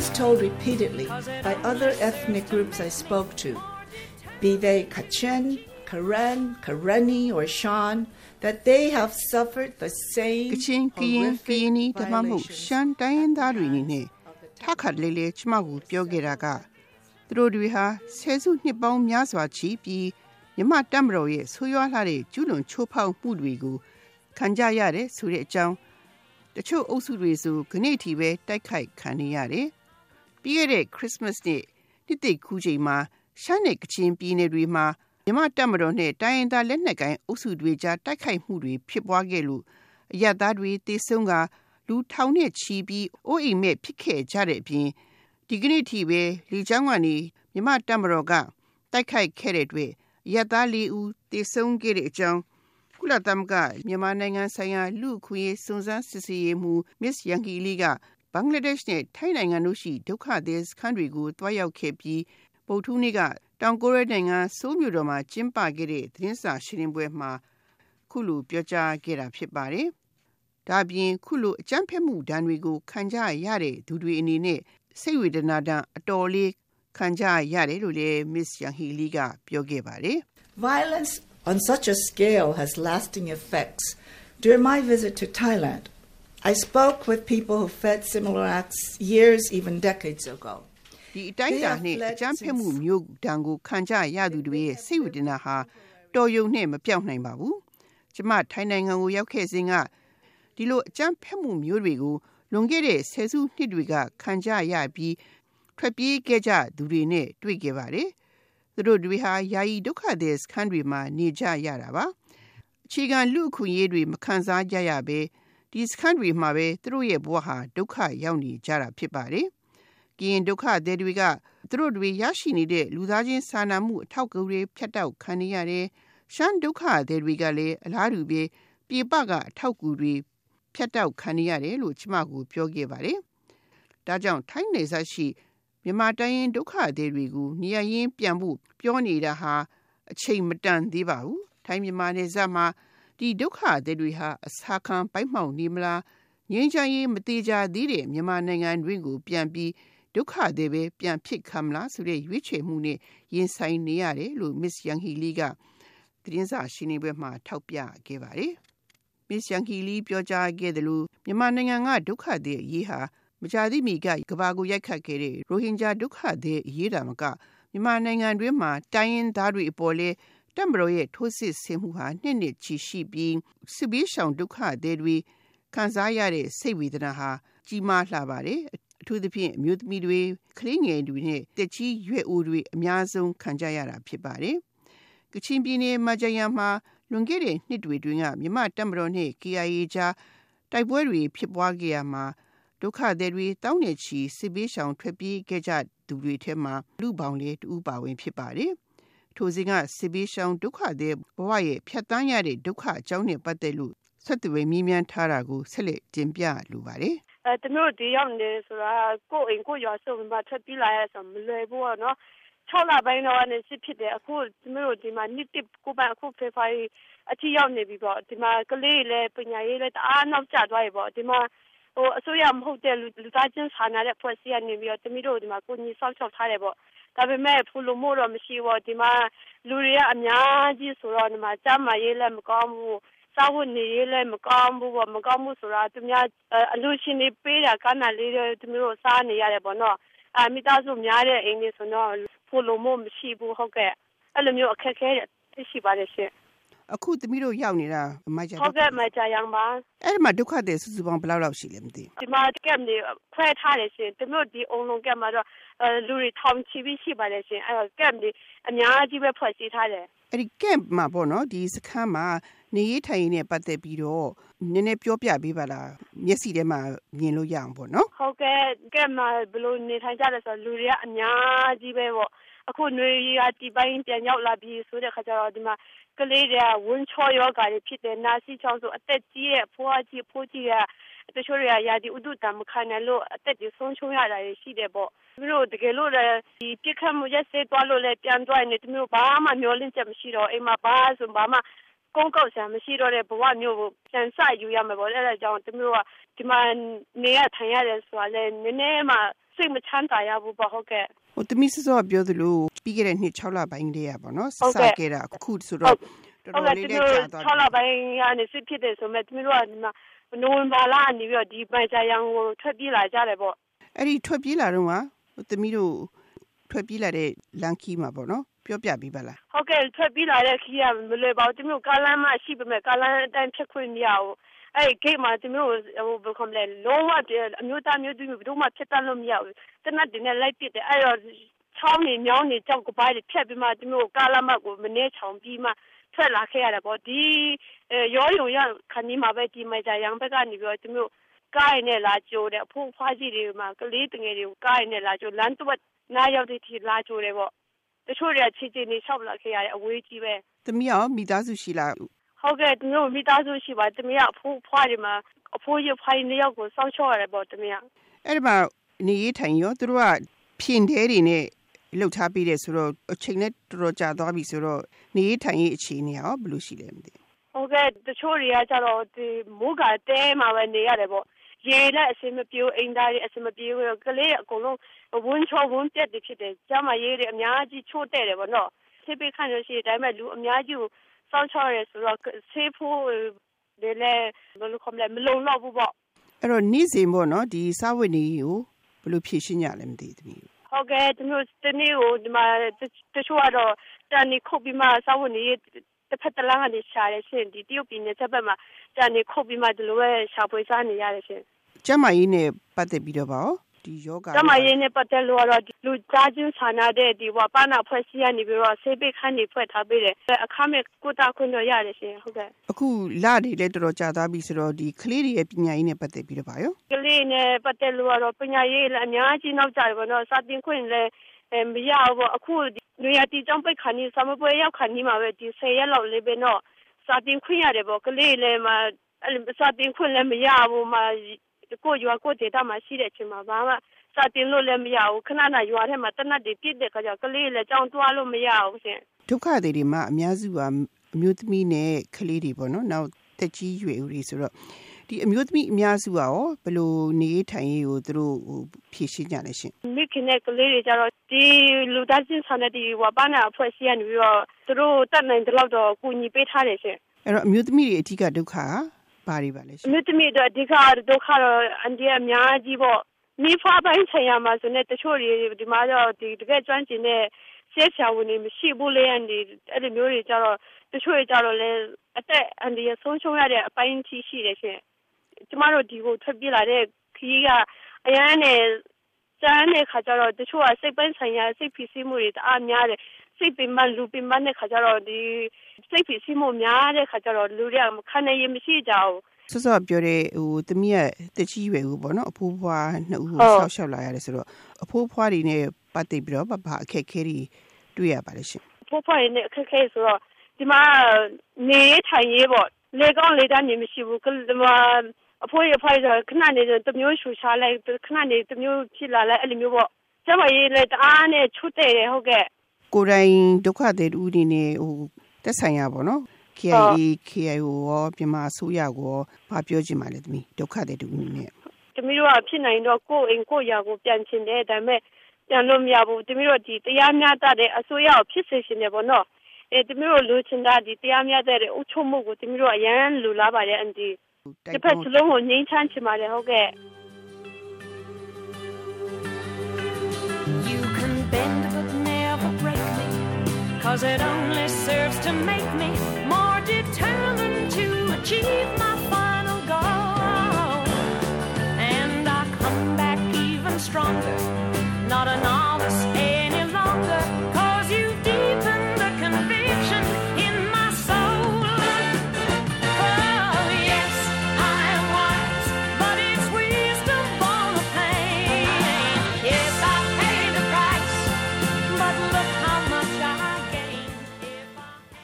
was told repeatedly by other ethnic groups I spoke to, be they Kachin, Karen, Kareni, or Shan, that they have suffered the same ကချင်းကရင်ကရင်နီဓမ္မမှုရှမ်းတိုင်းရင်းသားတွေအနေနဲ့ထခတ်လေးလေးကျမကိုပြောခဲ့တာကသူတို့တွေဟာဆယ်စုနှစ်ပေါင်းများစွာချီပြီးမြမတက်မတော်ရဲ့ဆိုးရွားလာတဲ့ကျူးလွန်ချိုးဖောက်မှုတွေကိုခံကြရတယ်ဆိုတဲ့အကြောင်းတချို့အုပ်စုတွေဆိုခနေ့ထီပဲတိုက်ခိုက်ခံနေရတယ် ပြီးခဲ့တဲ့ခရစ်စမတ်နေ့နှစ်သိကူးချိန်မှာရှမ်းနယ်ကချင်ပြည်နယ်တွေမှာမြမတက်မတော်နဲ့တိုင်းရင်းသားလက်နက်ကိုင်အုပ်စုတွေကြားတိုက်ခိုက်မှုတွေဖြစ်ပွားခဲ့လို့အရသားတွေတေဆုံးကလူထောင်နဲ့ချီပြီးအိုးအိမ်မဲ့ဖြစ်ခဲ့ကြတဲ့အပြင်ဒီကနေ့ထိပဲလေချောင်းကနေမြမတက်မတော်ကတိုက်ခိုက်ခဲ့တဲ့အတွက်ရသားလေးဦးတေဆုံးခဲ့တဲ့အကြောင်းကုလသမဂ္ဂမြန်မာနိုင်ငံဆိုင်ရာလူခွေစုံစမ်းစစ်ဆေးမှု Miss Yangi Lee က ဘင်္ဂလားဒေ့ရှ်နဲ့ထိုင်းနိုင်ငံတို့ရှိဒုက္ခသည်စခန်းတွေကိုတွားရောက်ခဲ့ပြီးဗုဒ္ဓနေ့ကတောင်ကိုရီးယားနိုင်ငံဆိုးမြို့တော်မှာကျင်းပခဲ့တဲ့သတင်းစာရှင်းလင်းပွဲမှာခုလိုပြောကြားခဲ့တာဖြစ်ပါတယ်။ဒါပြင်ခုလိုအကြမ်းဖက်မှုဒဏ်တွေကိုခံကြရတဲ့သူတွေအနေနဲ့စိတ်ဝေဒနာတန်အတော်လေးခံကြရတယ်လို့လည်း Miss Yang Hee Lee ကပြောခဲ့ပါတယ်။ Violence on such a scale has lasting effects. During my visit to Thailand, I spoke with people who fed similar acts years, even decades ago. ဒီအတိုင်းတာနဲ့အကြမ်းဖက်မှုမျိုးတံကိုခံကြရသူတွေရဲ့စိတ်ဝေဒနာဟာတော်ယုံနဲ့မပြောင်းနိုင်ပါဘူး။ကျမထိုင်းနိုင်ငံကိုရောက်ခဲ့စဉ်ကဒီလိုအကြမ်းဖက်မှုမျိုးတွေကိုလွန်ခဲ့တဲ့ဆယ်စုနှစ်တွေကခံကြရပြီးထွက်ပြေးခဲ့ကြသူတွေနဲ့တွေ့ခဲ့ပါတယ်။သူတို့တွေဟာယာယီဒုက္ခသည်စခန်းတွေမှာနေကြရတာပါ။အခြေခံလူအခွင့်အရေးတွေမခံစားကြရဘဲ ဒီစခန်းတွေမှာပဲသူတို့ရဲ့ဘဝဟာဒုက္ခရောက်နေကြတာဖြစ်ပါတယ်။ကရင်ဒုက္ခသည်တွေကသူတို့တွေရရှိနေတဲ့လူသားချင်းစာနာမှုအထောက်အကူတွေဖြတ်တောက်ခံနေရတယ်။ရှမ်းဒုက္ခသည်တွေကလည်းအလားတူပဲပြေပကအထောက်အကူတွေဖြတ်တောက်ခံနေရတယ်လို့ကျမကိုပြောခဲ့ပါတယ်။ဒါကြောင့်ထိုင်းနယ်စပ်ရှိမြန်မာတိုင်းရင်ဒုက္ခသည်တွေကိုနေရာရင်းပြန်ဖို့ပြောနေတာဟာအချိန်မတန်သေးပါဘူး။ထိုင်းမြန်မာနယ်စပ်မှာ ဒီဒုက္ခသည်တွေဟာအစာခံပိုက်မှောက်နေမလားငင်းချမ်းရေးမသေးကြသေးတဲ့မြန်မာနိုင်ငံတွင်းကိုပြန်ပြီးဒုက္ခသည်ပဲပြန်ဖြစ်ခံမလားဆိုတဲ့ရွေးချယ်မှုနဲ့ရင်ဆိုင်နေရတယ်လို့ Miss Yang Hee Lee ကသတင်းစာရှင်းလင်းပွဲမှာထောက်ပြခဲ့ပါတယ်။ Miss Yang Hee Lee ပြောကြားခဲ့တယ်လို့မြန်မာနိုင်ငံကဒုက္ခသည်အရေးဟာမကြာသေးမီကကဘာကိုရိုက်ခတ်ခဲ့တဲ့ရိုဟင်ဂျာဒုက္ခသည်အရေးတာမကမြန်မာနိုင်ငံတွင်းမှာတိုင်းရင်းသားတွေအပေါ်လဲ တက်မတော်ရဲ့ထိုးစစ်ဆင်မှုဟာနှစ်နှစ်ချီရှိပြီးစစ်ဘေးရှောင်ဒုက္ခသည်တွေခံစားရတဲ့စိတ်ဝေဒနာဟာကြီးမားလှပါတယ်အထူးသဖြင့်အမျိုးသမီးတွေကလေးငယ်တွေနဲ့တက်ကြီးရွယ်အိုတွေအများဆုံးခံကြရတာဖြစ်ပါတယ်ကချင်ပြည်နယ်မကြရမှာလွန်ခဲ့တဲ့နှစ်တွေတွင်ကမြမတက်မတော်နဲ့ KIA ကြားတိုက်ပွဲတွေဖြစ်ပွားခဲ့ရမှာဒုက္ခသည်တွေတောင်းနေချီစစ်ဘေးရှောင်ထွက်ပြေးခဲ့ကြသူတွေထဲမှာလူပေါင်းလေးတူပါဝင်ဖြစ်ပါတယ်။ ထိုစဉ်ကစစ်ဘေးရှောင်ဒုက္ခသည်ဘဝရဲ့ဖြတ်တန်းရတဲ့ဒုက္ခအကြောင်းနဲ့ပတ်သက်လို့ဆက်သွယ်မြင်းမြန်းထားတာကိုဆက်လက်တင်ပြလိုပါတယ်။အဲတမျိုးဒီရောက်နေဆိုတာကိုယ်အိမ်ကိုရွာစုံမှာထွက်ပြေးလာရဆိုမလွယ်ဘူးနော်။6လပိုင်းတော့နေစစ်ဖြစ်တယ်အခုတမျိုးဒီမှာနှစ်တစ်ကိုပန်အခုဖေဖော်ဝါရီအထိရောက်နေပြီပေါ့ဒီမှာကလေးလည်းပညာရေးလည်းတအားနောက်ကျသွားပြီပေါ့ဒီမှာဟိုအစိုးရမဟုတ်တဲ့လူသားချင်းစာနာတဲ့ဖွဲ့စည်းကနေပြီးတော့တမီးတို့ဒီမှာကိုကြီးဆောက်ချောက်ထားတယ်ပေါ့ ဒါပေမဲ့ဖူလိုမို့တော့မရှိဘူးဒီမှာလူတွေကအများကြီးဆိုတော့ဒီမှာကျမရေးလည်းမကောင်းဘူးစာဝတ်နေရေးလည်းမကောင်းဘူးပေါ့မကောင်းဘူးဆိုတာသူများအလူရှင်တွေပေးတာကနာလေးတွေသူမျိုးတို့စားနေရတယ်ပေါ့နော်အာမိသားစုများတဲ့အိမ်တွေဆိုတော့ဖူလိုမို့မရှိဘူးဟုတ်ကဲ့အဲ့လိုမျိုးအခက်ခဲတွေရှိပါတယ်ရှင်အခုသမီးတို့ရောက်နေတာမိုက်ကြဟုတ်ကဲ့မိုက်ကြရအောင်ပါအဲ့ဒီမှာဒုက္ခတွေစုစုပေါင်းဘယ်လောက်လောက်ရှိလဲမသိဒီမှာကက်နေခွဲထားတယ်ရှင်သမီးတို့ဒီအုံလုံးကက်မှာတော့ လူတွေထောင်ချီပြီးရှိပါတယ်ရှင်အဲ့တော့ကက်နေအများကြီးပဲဖွဲ့စည်းထားတယ်အဲ့ဒီကက်မှာပေါ့နော်ဒီစခန်းမှာနေရေးထိုင်ရေးနဲ့ပတ်သက်ပြီးတော့နည်းနည်းပြောပြပေးပါလားမျက်စိထဲမှာမြင်လို့ရအောင်ပေါ့နော်ဟုတ်ကဲ့ကက်မှာဘယ်လိုနေထိုင်ကြလဲဆိုတော့လူတွေကအများကြီးပဲပေါ့အခုຫນွေရာတီပိုင်းပြန်ရောက်လာပြီဆိုတဲ့ခါကျတော့ဒီမှာကလေးတွေကဝန်းချောယောဂါတွေဖြစ်တယ်နာစီချောင်းဆိုအသက်ကြီးရဲ့ဖွားကြီးဖိုးကြီးက တချို့တွေကရာဒီဥဒုတမခံနိုင်လို့အသက်ကြီးဆုံးရှုံးရတာရှိတယ်ပေါ့သူတို့တကယ်လို့လည်းဒီပြစ်ခတ်မှုရက်စဲသွားလို့လည်းပြန်သွားနေသူမျိုးဘာမှမျောလင့်ချက်မရှိတော့အိမ်မှာဘာဆိုဘာမှကုန်းကောက်ဆံမရှိတော့တဲ့ဘဝမျိုးကိုပြန်ဆယူရမယ်ပေါ့အဲ့ဒါကြောင့်သူမျိုးကဒီမှာနေရထိုင်ရတယ်ဆိုတာလည်းနည်းနည်းမှစစိတ်မချမ်းသာရဘူးပေါ့ဟုတ်ကဲ့ဟိုတမီစောစောပြောသလိုပြီးခဲ့တဲ့နှစ်6လပိုင်းတည်းရပါနော်စခဲ့တာအခုဆိုတော့တော်တော်လေးလည်းကြာသွား6လပိုင်းကနေစစ်ဖြစ်တယ်ဆိုမဲ့တမီတို့ကဒီမှာ နိုဝင်ဘာလကနေပြီးတော့ဒီပိုင်ချာရန်ကိုထွက်ပြေးလာကြတယ်ပေါ့အဲ့ဒီထွက်ပြေးလာတော့ကတမီတို့ထွက်ပြေးလာတဲ့လန်ခီမှာပေါ့နော်ပြောပြပေးပါလားဟုတ်ကဲ့ထွက်ပြေးလာတဲ့ခီးကမလွယ်ပါဘူးတမီတို့ကားလမ်းမရှိပေမဲ့ကားလမ်းအတိုင်းဖြတ်ခွင့်မရဘူးအဲ့ဂိတ်မှာတမျိုးဟိုဘယ်ကောင်လဲလုံးဝအမျိုးသားမျိုးသူမျိုးဘယ်တော့မှဖြစ်တတ်လို့မရဘူးတနတ်တင်နဲ့လိုက်ပစ်တယ်အဲ့တော့ချောင်းနေမြောင်းနေကြောက်ကပိုင်းဖြတ်ပြီးမှတမျိုးကားလမ်းမကိုမနေချောင်ပြီးမှ ထွက်လာခဲ့ရတယ်ပေါ့ဒီရောရုံရခဏီမှာပဲဒီမိုင်ဂျာရန်ဘက်ကနေပြီးတော့တမျိုးကားရနဲ့လာကြိုးတယ်အဖိုးဖွားကြီးတွေမှာကလေးတငယ်တွေကိုကားရနဲ့လာကြိုးလမ်းတော့နားရောက်တဲ့ထိလာကြိုးတယ်ပေါ့တချို့တွေကခြေခြေနေလျှောက်လာခဲ့ရတယ်အဝေးကြီးပဲသမီးရောမိသားစုရှိလားဟုတ်ကဲ့သူတို့မိသားစုရှိပါတမီးကအဖိုးဖွားတွေမှာအဖိုးရဖိုင်နှစ်ယောက်ကိုစောင့်ရှောက်ရတယ်ပေါ့တမီးကအဲ့ဒီမှာနေရထိုင်ရောသူတို့ကဖြင်သေးတွေနဲ့ လှုပ်ထားပြီးတယ်ဆိုတော့အချိန်နဲ့တော်တော်ကြာသွားပြီဆိုတော့နေရထိုင်ရေးအခြေအနေရောဘယ်လိုရှိလဲမသိဟုတ်ကဲ့တချို့တွေကကြတော့ဒီမိုးကတဲမှာပဲနေရတယ်ပေါ့ရေနဲ့အစင်မပြေအိမ်သားတွေအစင်မပြေကလေးအကုန်လုံးဝန်းချောဝန်းပြက်တွေဖြစ်တယ်ကျမရေးတွေအများကြီးချိုးတဲ့တယ်ပေါ့နော်ဆေးပေးခံရရှိတဲ့အတိုင်းပဲလူအများကြီးကိုစောင့်ချရဲဆိုတော့ဆေးဖို့လည်းလည်းဘယ်လိုခေါ်မလဲမလုံလောက်ဘူးပေါ့အဲ့တော့နေ့စဉ်ပေါ့နော်ဒီစားဝတ်နေကိုဘယ်လိုဖြည့်ရှင်းကြလဲမသိဘူး ဟုတ်ကဲ့ဒီလိုတနေ့ကိုဒီမှာတချို့ကတော့တန်နေခုတ်ပြီးမှစားဝတ်နေတစ်ဖက်တစ်လမ်းကနေရှာရရှင်ဒီတရုတ်ပြည်နယ်ချက်ဘက်မှာတန်နေခုတ်ပြီးမှဒီလိုပဲရှာဖွေစားနေရတယ်ရှင်ကျမကြီးနဲ့ပတ်သက်ပြီးတော့ပါ ဒီယောဂကျမရေးနဲ့ပတ်သက်လို့တော့လူကြားချင်းဆာနာတဲ့ဒီဝပါနာဖွဲ့စည်းရနေပြီးတော့ဆေးပိတ်ခန်းနေဖွဲ့ထားပေးတယ်အခမဲ့ကိုတာခွင့်တော့ရတယ်ရှင်ဟုတ်ကဲ့အခုလတွေလည်းတော်တော်ကြာသွားပြီဆိုတော့ဒီကလေးတွေရဲ့ပညာရေးနဲ့ပတ်သက်ပြီးတော့ပါရောကလေးနဲ့ပတ်သက်လို့တော့ပညာရေးလည်းအများကြီးနောက်ကြတယ်ပေါ့နော်စာသင်ခွင့်လည်းမရဘူးအခုလူရတီကျောင်းပိတ်ခါနေစမပွဲရောက်ခါနေမှာပဲဒီ10ရက်လောက်လေးပဲတော့စာသင်ခွင့်ရတယ်ပေါ့ကလေးလည်းမစာသင်ခွင့်လည်းမရဘူးမ ကိုရွာကိုဒေတာမှာရှိတဲ့အချိန်မှာဘာမှစာတင်လို့လည်းမရဘူးခဏခဏရွာထဲမှာတနတ်တွေပြစ်တဲ့ခါကျကလေးလည်းကြောင်တွားလို့မရဘူးရှင်ဒုက္ခတွေတွေမှာအများစုကအမျိုးသမီးနဲ့ကလေးတွေပေါ့နော်နောက်တက်ကြီးရွယ်ဦးတွေဆိုတော့ဒီအမျိုးသမီးအများစုကရောဘယ်လိုနေထိုင်ရေးကိုသူတို့ဟိုဖြည့်ရှင်းကြလဲရှင်မိခင်နဲ့ကလေးတွေကြတော့ဒီလူသားချင်းဆောင်တဲ့ဒီဝါပနာအဖွဲ့အစည်းကနေပြီးတော့သူတို့တတ်နိုင်တဲ့လောက်တော့ကူညီပေးထားတယ်ရှင်အဲ့တော့အမျိုးသမီးတွေအထူးကဒုက္ခ ဘာတွေပါလဲရှင်အမျိုးသမီးတို့အဓိကဒုက္ခတော့အန်ဒီအများကြီးပေါ့မိဖွားပိုင်းဆိုင်ရာမှာဆိုနေတချို့တွေဒီမှာတော့ဒီတကယ်ကျွမ်းကျင်တဲ့ဆေးဆရာဝန်တွေမရှိဘူးလေအနေအဲ့လိုမျိုးတွေကြတော့တချို့တွေကြတော့လေအသက်အန္တရာယ်ဆုံးရှုံးရတဲ့အပိုင်းရှိရှိတယ်ရှင်ကျမတို့ဒီကိုထွက်ပြေးလာတဲ့ခရီးကအရန်နဲ့စမ်းတဲ့ခါကျတော့တချို့ကစိတ်ပိုင်းဆိုင်ရာစိတ်ဖိစီးမှုတွေတအားများတယ် စိတ်ပင်ပန်းလူပင်ပန်းတဲ့ခါကျတော့ဒီစိတ်ဖိစီးမှုများတဲ့ခါကျတော့လူတွေကခံနေရမရှိကြဘူးစောစောပြောတဲ့ဟိုတမီးရဲ့တချီရွယ်ဦးပေါ့နော်အဖိုးဖွားနှစ်ဦးကိုဆောက်ရှောက်လာရတယ်ဆိုတော့အဖိုးဖွားတွေနဲ့ပတ်သက်ပြီးတော့ဘာအခက်ခဲတွေတွေ့ရပါလဲရှင်အဖိုးဖွားတွေနဲ့အခက်ခဲဆိုတော့ဒီမှာနေထိုင်ရေးပေါ့လေကောင်းလေတန်းနေမရှိဘူးဒီမှာအဖိုးရဖိုးရခဏနေတမျိုးရှူရှာလိုက်ခဏနေတမျိုးဖြစ်လာလိုက်အဲ့လိုမျိုးပေါ့ကျမရေးလေတအားနဲ့ချွတ်တယ်ဟုတ်ကဲ့ ကိုယ်တိုင်ဒုက္ခတွေဦးနေနေဟိုတက်ဆိုင်ရပါတော့ KIA KIO ရောမြန်မာအစိုးရကိုဘာပြောချင်ပါလဲသမီးဒုက္ခတွေတူနေနဲ့သမီးတို့ကဖြစ်နိုင်တော့ကိုယ်အိမ်ကိုယ်ရာကိုပြန်ချင်တယ်ဒါပေမဲ့ပြန်လို့မရဘူးသမီးတို့ဒီတရားမျှတတဲ့အစိုးရကိုဖြစ်စေချင်တယ်ပေါ့နော်အဲသမီးတို့လိုချင်တာဒီတရားမျှတတဲ့အုပ်ချုပ်မှုကိုသမီးတို့အရန်လူလားပါတယ်အန်ဒီတစ်ဖက်စလုံးကိုငြိမ်းချမ်းချင်ပါတယ်ဟုတ်ကဲ့ You can bend but never break me cause it only serves to make me more determined